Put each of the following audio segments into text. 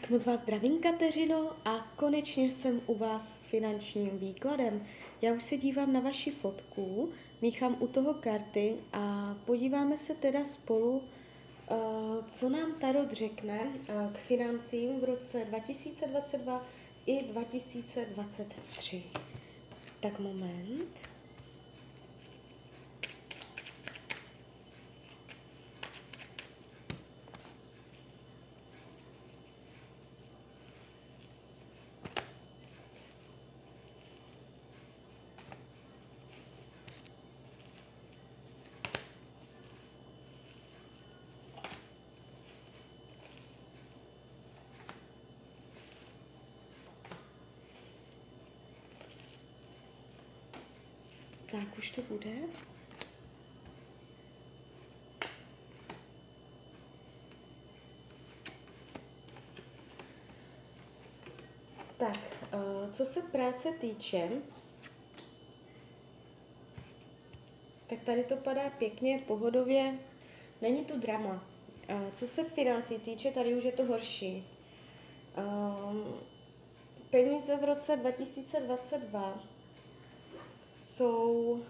Tak moc vás zdravím, Kateřino, a konečně jsem u vás s finančním výkladem. Já už se dívám na vaši fotku, míchám u toho karty a podíváme se teda spolu, eh, co nám Tarot řekne eh, k financím v roce 2022 i 2023. Tak moment. Tak už to bude. Tak, uh, co se práce týče, tak tady to padá pěkně, pohodově, není tu drama. Uh, co se financí týče, tady už je to horší. Uh, peníze v roce 2022 jsou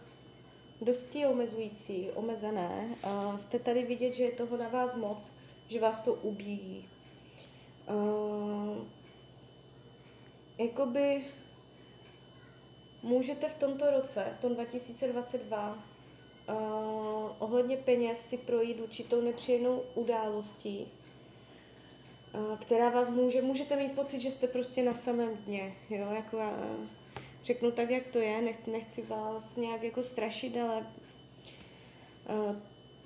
dosti omezující, omezené. Jste tady vidět, že je toho na vás moc, že vás to ubíjí. Jakoby můžete v tomto roce, v tom 2022, uh, ohledně peněz si projít určitou nepříjemnou událostí, která vás může, můžete mít pocit, že jste prostě na samém dně, jo, jako řeknu tak, jak to je, nechci, nechci vás nějak jako strašit, ale uh,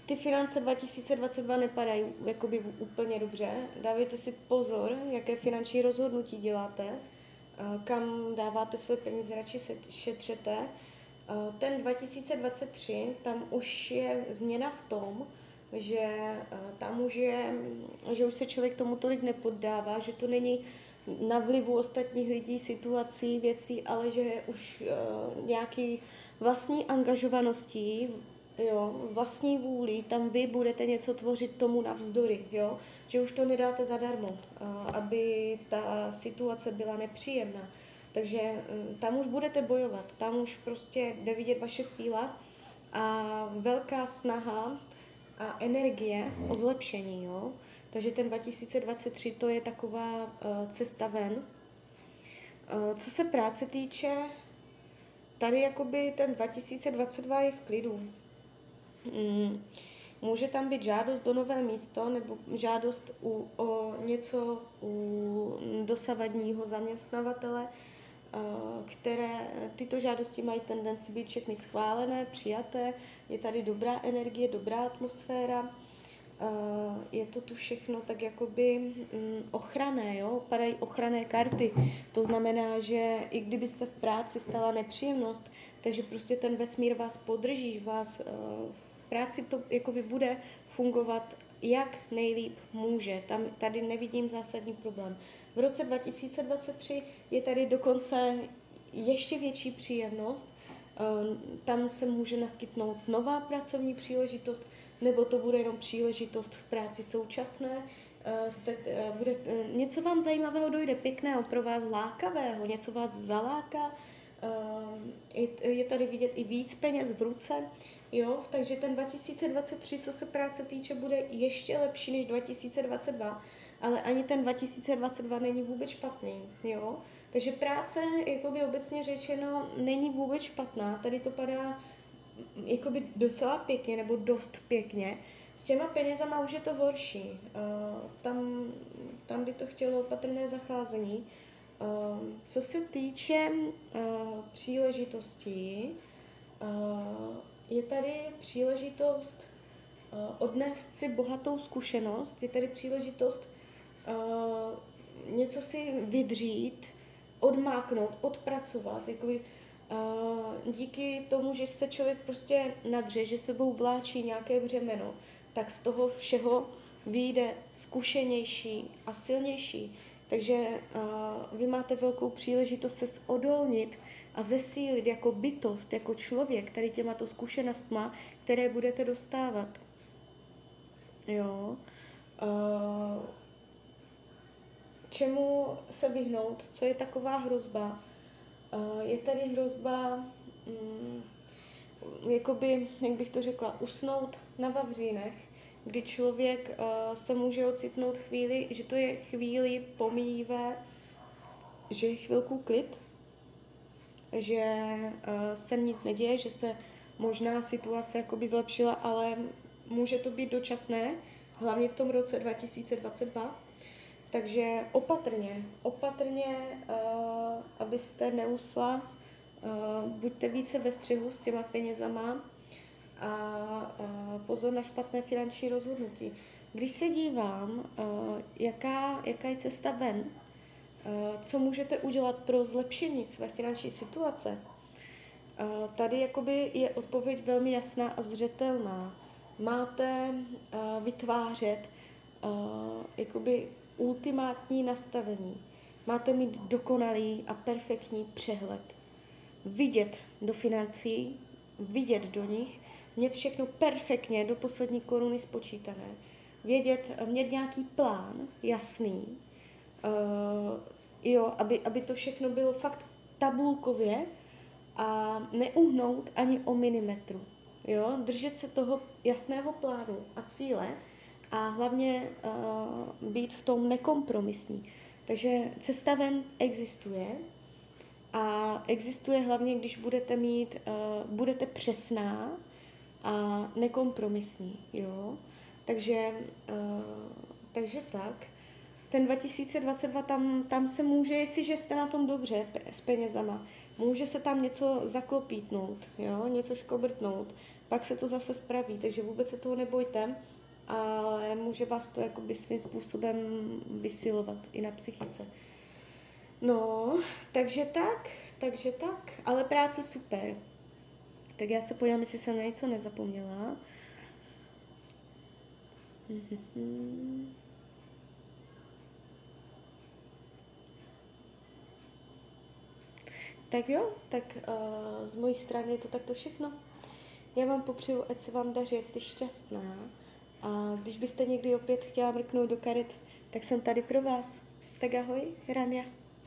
ty finance 2022 nepadají jakoby úplně dobře. Dávejte si pozor, jaké finanční rozhodnutí děláte, uh, kam dáváte své peníze, radši se šetřete. Uh, ten 2023, tam už je změna v tom, že tam už je, že už se člověk tomu tolik nepoddává, že to není na vlivu ostatních lidí, situací, věcí, ale že už uh, nějaký vlastní angažovaností, jo, vlastní vůli, tam vy budete něco tvořit tomu navzdory, jo, že už to nedáte zadarmo, uh, aby ta situace byla nepříjemná. Takže um, tam už budete bojovat, tam už prostě jde vidět vaše síla a velká snaha a energie o zlepšení, jo. Takže ten 2023 to je taková uh, cesta ven. Uh, co se práce týče, tady jakoby ten 2022 je v klidu. Mm, může tam být žádost do nové místo nebo žádost u, o něco u dosavadního zaměstnavatele, uh, které tyto žádosti mají tendenci být všechny schválené, přijaté, je tady dobrá energie, dobrá atmosféra, je to tu všechno tak jakoby um, ochranné, jo? padají ochranné karty. To znamená, že i kdyby se v práci stala nepříjemnost, takže prostě ten vesmír vás podrží, vás uh, v práci to jakoby bude fungovat jak nejlíp může. Tam, tady nevidím zásadní problém. V roce 2023 je tady dokonce ještě větší příjemnost. Uh, tam se může naskytnout nová pracovní příležitost, nebo to bude jenom příležitost v práci současné, uh, jste, uh, bude, uh, něco vám zajímavého dojde, pěkného, pro vás lákavého, něco vás zaláká, je, je tady vidět i víc peněz v ruce, jo, takže ten 2023, co se práce týče, bude ještě lepší než 2022, ale ani ten 2022 není vůbec špatný, jo. Takže práce, jakoby obecně řečeno, není vůbec špatná. Tady to padá jakoby docela pěkně, nebo dost pěkně. S těma penězama už je to horší. Uh, tam, tam by to chtělo opatrné zacházení. Uh, co se týče uh, příležitostí, uh, je tady příležitost odnést si bohatou zkušenost, je tady příležitost něco si vydřít, odmáknout, odpracovat, jakoby Uh, díky tomu, že se člověk prostě nadře, že sebou vláčí nějaké břemeno, tak z toho všeho vyjde zkušenější a silnější. Takže uh, vy máte velkou příležitost se zodolnit a zesílit jako bytost, jako člověk, tady těmato zkušenostma, které budete dostávat. Jo. Uh, čemu se vyhnout, co je taková hrozba. Je tady hrozba, um, jakoby, jak bych to řekla, usnout na vavřínech, kdy člověk uh, se může ocitnout chvíli, že to je chvíli pomíjivé, že je chvilku klid, že uh, se nic neděje, že se možná situace jakoby zlepšila, ale může to být dočasné, hlavně v tom roce 2022. Takže opatrně, opatrně, uh, abyste neusla, uh, buďte více ve střihu s těma penězama a uh, pozor na špatné finanční rozhodnutí. Když se dívám, uh, jaká, jaká je cesta ven, uh, co můžete udělat pro zlepšení své finanční situace, uh, tady jakoby je odpověď velmi jasná a zřetelná. Máte uh, vytvářet uh, jakoby ultimátní nastavení. Máte mít dokonalý a perfektní přehled. Vidět do financí, vidět do nich, mít všechno perfektně do poslední koruny spočítané. Vědět, mít nějaký plán jasný, uh, jo, aby, aby to všechno bylo fakt tabulkově a neuhnout ani o milimetru. Jo, držet se toho jasného plánu a cíle a hlavně uh, být v tom nekompromisní. Takže cesta ven existuje a existuje hlavně, když budete mít, uh, budete přesná a nekompromisní, jo. Takže, uh, takže tak. Ten 2022 tam, tam se může, jestliže jste na tom dobře s penězama, může se tam něco zakopítnout, jo, něco škobrtnout, pak se to zase spraví, takže vůbec se toho nebojte ale může vás to jakoby svým způsobem vysilovat i na psychice. No, takže tak, takže tak, ale práce super. Tak já se podívám, jestli jsem na něco nezapomněla. Tak jo, tak uh, z mojí strany je to takto všechno. Já vám popřeju, ať se vám daří, jste šťastná a když byste někdy opět chtěla mrknout do karet, tak jsem tady pro vás. Tak ahoj, Rania.